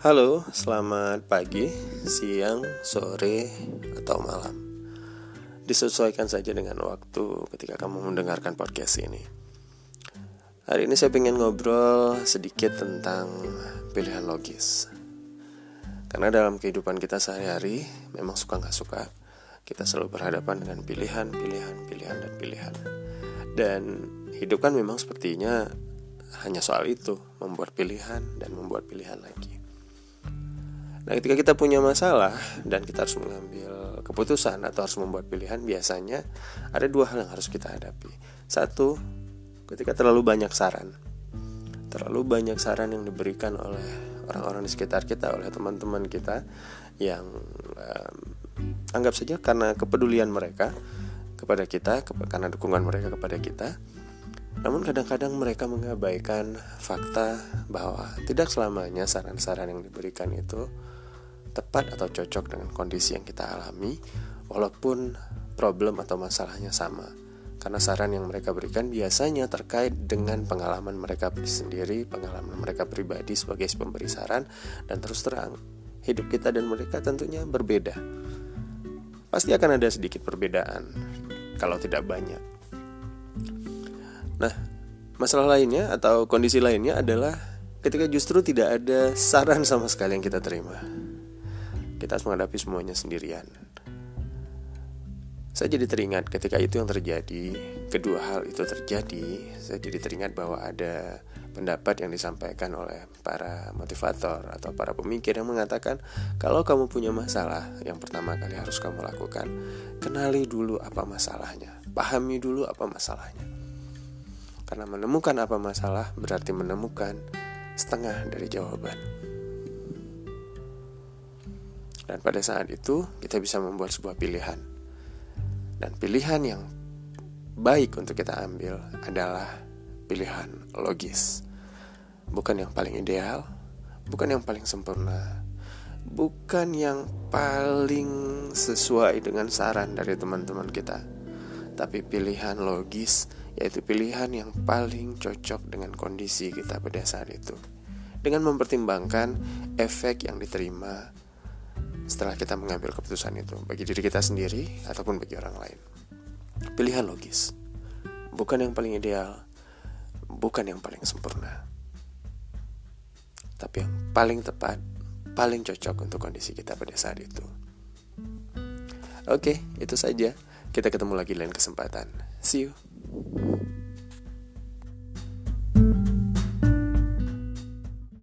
Halo, selamat pagi, siang, sore, atau malam. Disesuaikan saja dengan waktu ketika kamu mendengarkan podcast ini. Hari ini saya ingin ngobrol sedikit tentang pilihan logis. Karena dalam kehidupan kita sehari-hari, memang suka nggak suka, kita selalu berhadapan dengan pilihan, pilihan, pilihan, dan pilihan. Dan hidup kan memang sepertinya hanya soal itu, membuat pilihan dan membuat pilihan lagi. Nah, ketika kita punya masalah dan kita harus mengambil keputusan atau harus membuat pilihan, biasanya ada dua hal yang harus kita hadapi. Satu, ketika terlalu banyak saran. Terlalu banyak saran yang diberikan oleh orang-orang di sekitar kita, oleh teman-teman kita yang um, anggap saja karena kepedulian mereka kepada kita, karena dukungan mereka kepada kita. Namun kadang-kadang mereka mengabaikan fakta bahwa tidak selamanya saran-saran yang diberikan itu tepat atau cocok dengan kondisi yang kita alami, walaupun problem atau masalahnya sama. Karena saran yang mereka berikan biasanya terkait dengan pengalaman mereka sendiri, pengalaman mereka pribadi sebagai pemberi saran, dan terus terang, hidup kita dan mereka tentunya berbeda. Pasti akan ada sedikit perbedaan, kalau tidak banyak. Nah, masalah lainnya atau kondisi lainnya adalah ketika justru tidak ada saran sama sekali yang kita terima kita harus menghadapi semuanya sendirian. Saya jadi teringat ketika itu yang terjadi, kedua hal itu terjadi, saya jadi teringat bahwa ada pendapat yang disampaikan oleh para motivator atau para pemikir yang mengatakan kalau kamu punya masalah, yang pertama kali harus kamu lakukan, kenali dulu apa masalahnya, pahami dulu apa masalahnya. Karena menemukan apa masalah berarti menemukan setengah dari jawaban. Dan pada saat itu kita bisa membuat sebuah pilihan. Dan pilihan yang baik untuk kita ambil adalah pilihan logis. Bukan yang paling ideal, bukan yang paling sempurna, bukan yang paling sesuai dengan saran dari teman-teman kita, tapi pilihan logis, yaitu pilihan yang paling cocok dengan kondisi kita pada saat itu, dengan mempertimbangkan efek yang diterima setelah kita mengambil keputusan itu bagi diri kita sendiri ataupun bagi orang lain. Pilihan logis, bukan yang paling ideal, bukan yang paling sempurna, tapi yang paling tepat, paling cocok untuk kondisi kita pada saat itu. Oke, itu saja. Kita ketemu lagi lain kesempatan. See you.